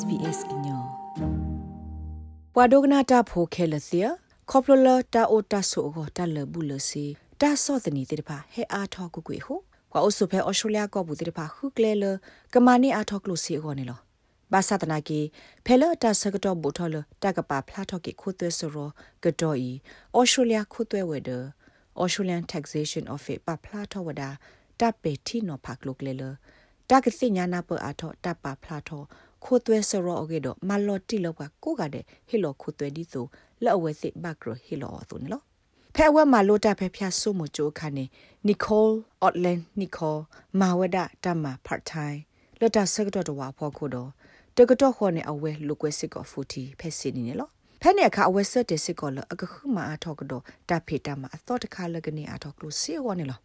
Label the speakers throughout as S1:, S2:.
S1: SBS inyo Wadogna ta pho khelasia khoplola ta o ta so go ta le bu le si ta so tani te pa he a tho ku ku ho kwa osu phe australia ko bu te pa khu kle le kamani a tho klo si go ne lo ဘာသာတနာကေဖဲလတာစကတော့ဘူထော်လတကပါဖလာထော်ကေခိုသွဲဆိုရကတော့ဤဩစတြေးလျခိုသွဲဝဲဒ Australian Taxation Office ပဖလာထော်ဝဒါတပ်ပေတီနိုဖက်လုကလေလတကစိညာနာပအထောတပ်ပါဖလာထော် ခိုသွဲစရောအကေတော့မလော်တီလောကကိုကတဲ့ဟီလောခိုသွဲဒီဆိုလော်ဝဲစစ်ဘကရဟီလောသူနော်ဖဲဝဲမှာလို့တာဖဲဖျားဆုမချိုးခါနေနီကိုလ်အော့လန်နီကိုမာဝဒတမဖတ်ထိုင်လတ်တာစကတော့တဝါဖော်ခိုတော့တကတော့ခေါ်နေအဝဲလူကွဲစစ်ကောဖူတီဖဲစီနေနော်ဖဲနေအခါအဝဲဆက်တဲ့စစ်ကောလအကခုမအထောက်ကတော့တဖေတာမှာအသောတခါလကနေအထောက်လို့စီဝနေလော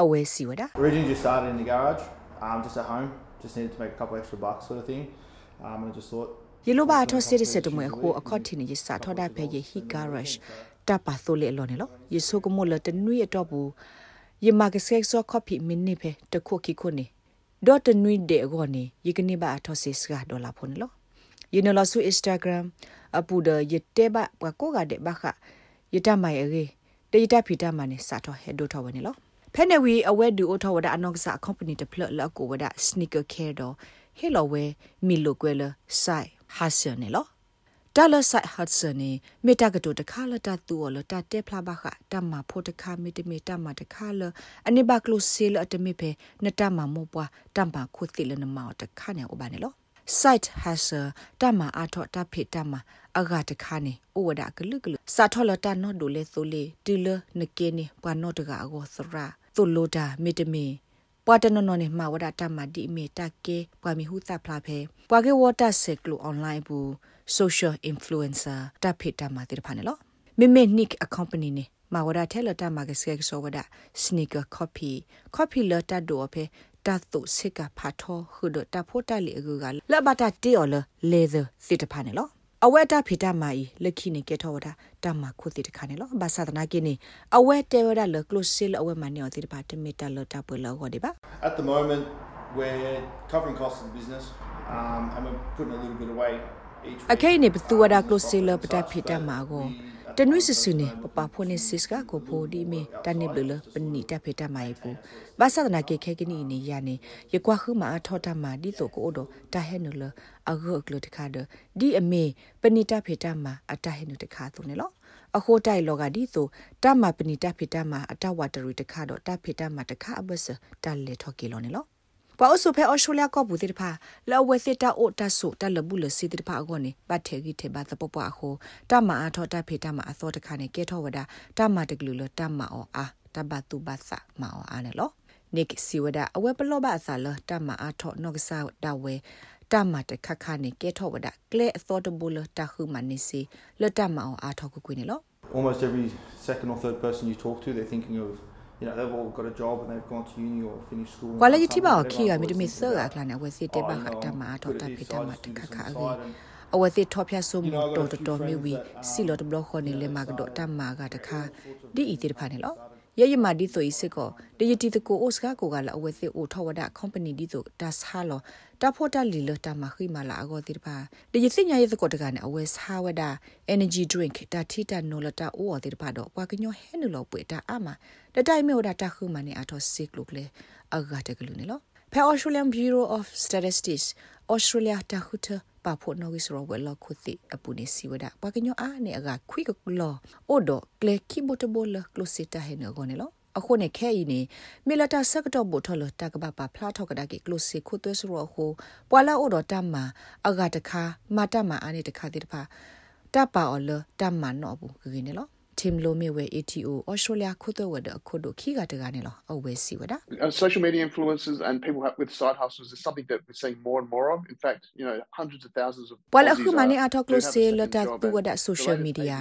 S1: အဝဲစီဝဒ
S2: Originally just started in the garage um just at home just needed to make a couple extra bucks sort of thing um and I just thought
S1: ယေလိုဘာထောစစ်စစ်တမွေဟိုအခေါတင်ရစာထောဒါဖဲယေဟီဂါရရှ်တပါဆိုလေလောနေလောယေဆိုကမိုလတနွေတော့ဘူးယေမာကဆက်ဆောကော်ဖီမင်းနေဖဲတခုခိခုနေဒေါ်တနွေဒေအကောနေယေကနေဘာထောစစ်စကဒေါ်လာဖုန်လောယေနလဆူ Instagram အပူဒယေတဲဘပကိုကတဲ့ဘခယေတမိုင်အေတေယတဖီတမနေစာထောဟေဒိုထောဝနေလောဖဲနေဝီအဝဲဒူအိုထောဝဒအနော့စာ company တဖလလကိုဝဒ sneaker care တော့ ဟေလောဝဲမီလိုကွဲလဆိုင်ဟာဆနေလောတာလဆိုင်ဟတ်ဆနေမေတာကတိုတခါလတာတူော်လတာတဲဖလာဘခတမဖို့တခါမေတမေတမတခါလအနိဘကလုစီလအတမေဖေနတမမောပွားတမ္ပါခုတိလနမောတခါနေဥပါနေလော site has a tama atho ta phe tama aga ta khane o wada glu glu sa thola ta no do le so le ti le ne ke ne pa no ta ga go sra to lo da me te me ပွားတနော်နော်နေမှာဝဒတာမဒီမီတာကေပွာမီဟုသဖလာဖဲပွာကေဝတာဆက်ကလူအွန်လိုင်းဘူး social influencer တပ်ဖိတာမတိဖာနေလောမိမေနိကအကော်ပနီနေမာဝဒထဲလတာမကစကဆောဝဒ sneaker copy copy လတာဒိုဖဲတတ်တုစကဖာထောခုဒတာဖိုတလီအကူကလဘတာတီော်လ leather စစ်တဖာနေလော အဝဲတာဖိတာမာဤလက်ခိနေကေထောတာတမခုတိတခါနေလောဘာသာတနာကိနေအဝဲတဲဝဒလကလုစီလအဝဲမနေောတိတပါတမီတလတာပွေလောဟောဒီပါ
S2: at the moment we're covering costs of the business um and we're putting a little bit away each
S1: အခဲနေဘသူဝဒကလုစီလပတာဖိတာမာကို တနွိစစုနေပပဖိုနေစစ်ကကိုဖိုဒီမီတနိဘလပနိတဖေတမိုင်ပူဘာသာနာကေခဲကနီနေရနေယကွာခုမာထောတာမာဒီတိုကိုဒတာဟဲနလအဂုကလတခါဒဒီအမေပနိတဖေတမာအတဟဲနတခါသူနေလောအခိုးတိုက်လောကဒီဆိုတမပနိတဖေတမာအတဝတရီတခါတော့တဖေတမာတခါအဘစတလေထော်ကီလောနေလော ပါအဆုဖဲအော်စတြေးလျကဘူးတိဖာလောဝဲစစ်တာအိုတဆုတလဘူးလစီတိဖာအကောနေဘတ်ထေဂီထေဘာသပပအခုတမအားထောတဖေတမအသောတခါနေကဲထောဝဒတမတကလူလတမအောအာတဘတုဘသမအောအာနေလောနိကစီဝဒအဝဲပလောဘအစာလတမအားထောနော့ကဆာဒဝဲတမတခခနေကဲထောဝဒကလဲအသောတဘူးလတခုမနေစီလတမအောအာထောကုကွေနေလော
S2: almost every second or third person you talk to they're thinking of you know they've all got a job and they've gone to uni or finished school
S1: ကွာလေတိပါခိကမိတမစ်ဆာကလာနေဝစီတေပါခတမထောတဖိတမတခခအကေအဝစီထောဖျဆုမတော်တော်မီဝီစီလော့ဘလော့ခေါနေလေမကတော့တမကတခါဒီအီတိဖာနေလော ရရမဒီဆိုဤစစ်ကိုတရတီတကိုအိုစကာကိုကလာအဝစီအိုထောဝဒ company ဒီဆိုဒါဆာလောတာဖို့တလီလတာမခိမလာအကောတိဖာတရစညာရစကိုတကနဲ့အဝဲဆာဝဒ energy drink တာတီတာနိုလတာအိုအတိဖာတော့ပွားကညောဟဲနလောပွေတာအမတတိုင်မြို့တာတခုမနေအထောစစ်လုကလေအဂတ်ကလူနေလောဖဲ Australian Bureau of Statistics Australia တခုထ ပါဖို့နော်ဝီစရောဝဲလခုတိအပူနေစီဝဒပွားကညောအားနေအကခွိကလောအိုဒကလေခိဘတ်ဘောလကလိုစီတာဟဲနော်ဂောနေလောအခုနေခဲဤနေမီလတာဆက်တော့ဘထလတကပပဖလာထောက်ကဒါကီကလိုစီခုသွဲစရောခုပွာလာအိုဒတမ္မာအဂတခါမတမ္မာအာနေတခါတိတဖာတပါအော်လတမ္မာနော်ဘူးခင်းနေလော Tim Lomewe ATO Australia ခုတော့ဝဒခုဒခိကတကနေလောအဝဲစီဝဒ
S3: social media influencers and people with side hustles is something that we're seeing more and more of in fact you know hundreds of thousands of
S1: ဝလာခုမနေအထောက်လို့စေလတာသူဝဒ social media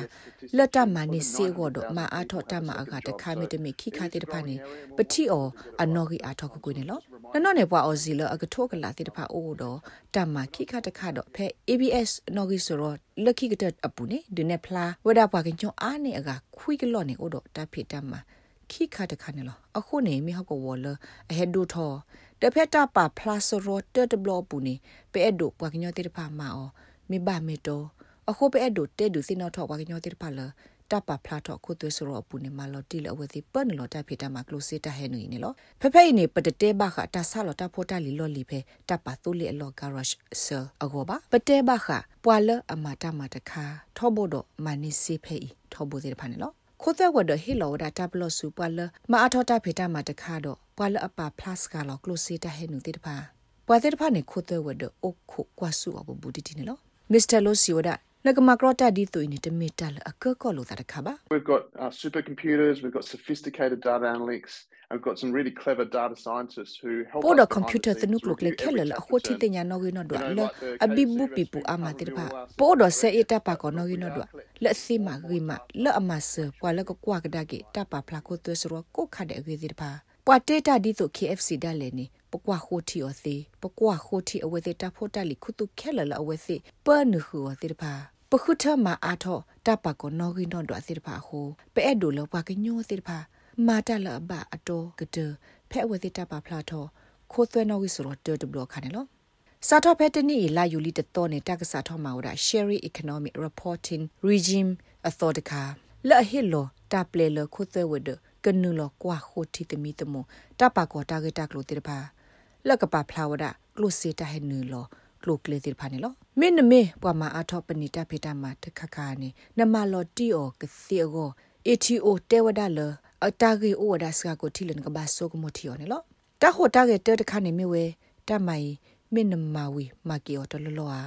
S1: လတာမနေစေဝဒမအထောက်တမအကတခါမီတမီခိခတဲ့တဖာနေပတိအောအနော်ဂီအထောက်ကိုနေလောနော်နော်နေပွားအော်စီလအကထောကလာတဲ့တဖာအိုးတော့တမခိခတခါတော့ဖဲ ABS နော်ဂီဆိုတော့ လခိကတအပူနေဒီနေဖလာဝဒပွားကညွန်အားနေအကခွိကလော့နေအိုတော့တဖိတမတခိခါတခါနေလောအခုနေမိဟကောဝလအဟက်ဒိုထောတဖက်တာပါဖလာဆိုရောတတဘလပူနေပဲအဒိုပွားကညောတိတဖာမာအောမိဘမေတောအခုပဲအဒိုတဲဒူစင်နောထောပွားကညောတိတဖာလ တပဖလာတော့ခုသွေးဆိုတော့ပူနေမလော်တီလအဝစီပန်လော်တဖိတမကလိုစီတဟဲနွေနေလောဖဖဲနေပတတဲဘခတာဆာလော်တဖိုတာလီလော်လီဖဲတပသူလီအလော်ဂါရရှ်ဆာအဂောပါပတဲဘခပွာလအမတာမတခါထောဘိုဒမနိစီဖဲထောဘိုစီဖာနေလောခိုတဲ့ဝဒဟီလောဒါတပ်လောစုပွာလမအထောတာဖေတာမတခါတော့ပွာလအပပလတ်ကလောကလိုစီတဟဲနွေတိတဖာပွာတဲ့ဖာနေခိုတဲ့ဝဒအုတ်ခုကွာစုအဘဘူတီတီနေလောမစ္စတာလိုစီဝဒါ လကမကရတာဒီတူနေတမီတလအကကောလို့တာခါပါ
S3: We've got uh, supercomputers, we've got sophisticated data analytics, and we've got some really clever data scientists who help
S1: ပေါ်
S3: us
S1: တော့
S3: behind
S1: ကွန်ပျူတာ
S3: the
S1: သ
S3: scenes
S1: နု
S3: to
S1: ကလုကလေ
S3: review
S1: ခဲလ
S3: every
S1: လ
S3: tech
S1: အခုတီ
S3: return.
S1: တညာနော်ကနော်တော့
S3: You know,
S1: လ
S3: like the
S1: အဘိဘူ
S3: KFC
S1: ပီပူ
S3: restaurant,
S1: အမ
S3: uh,
S1: တိတ
S3: we
S1: ပါ
S3: all ask
S1: ပေါ်တော့
S3: them
S1: ဆဲ
S3: to
S1: အ
S3: rate
S1: တပါ
S3: us
S1: ကော
S3: on
S1: နော်က
S3: review
S1: နော်တော့
S3: directly.
S1: လက်စီမဂိမလက်အမဆပွာလကကွာကဒါကေတပါဖလာကိုသွဲဆိုတော့ကိုခတဲ့ဝေဒီတပါပွာတေတာဒီဆို KFC ဒါလည်းနေ ပကွာခိုတီအသေးပကွာခိုတီအဝေသေးတဖို့တလီခုတုခဲလလအဝေသေးပနခုအသေးတပါပခုထမအားထောတပကောနော်ဂိနော်တော့အသေးတပါဟိုပဲအဲ့ဒိုလောပါကညိုသေးတပါမာတလဘအတော်ကတဖဲအဝေသေးတပါဖလာထောခိုသွဲနော်ဝီဆိုတော့တဘလခါနေလောစာတော့ဖက်တနီလာယူလီတတော်နဲ့တက္ကစာထောမှာဝဒ Sherry Economic Reporting Regime Authority လာဟီလိုတာပလေလခုသဝဒကနုလကွာခိုတီတမီတမတပကောတာဂက်တာကလိုတိတပါ လကပဖလာဝဒကလိုစီတာဟဲနူလောကလိုကလေတိဖာနေလောမင်းနမေပွာမအထောပနိတဖေတာမတခခါနေနမလောတီအောကစီအော ATO တဲဝဒလအတာဂီအိုဝဒစကကိုတီလန်ကဘာဆိုကမတီယောနေလောတဟိုတာဂက်တဲတခါနေမြဝဲတမိုင်မင်းနမဝီမာကီယောတလလောအာ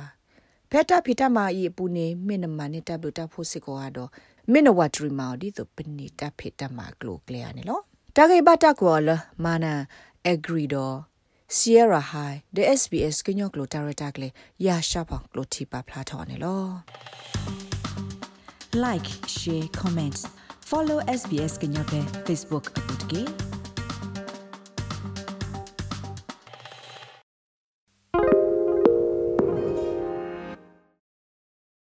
S1: ဖက်တာဖီတာမာဤပူနေမင်းနမနေတဘလတဖို့စစ်ကောတော့မင်းနဝတ်ရီမာဒီဆိုပနိတဖီတာမာကလိုကလျာနေလောတာဂေဘတာကောလမာနာအဂရီဒို Sierra High the SBS ကညောကလိုတာရတာကလေရာရှာဖောင်ကလိုတီပါဖလာထော်နေလော
S4: like share comment follow SBS ကညောပဲ Facebook အပုတ်ကေ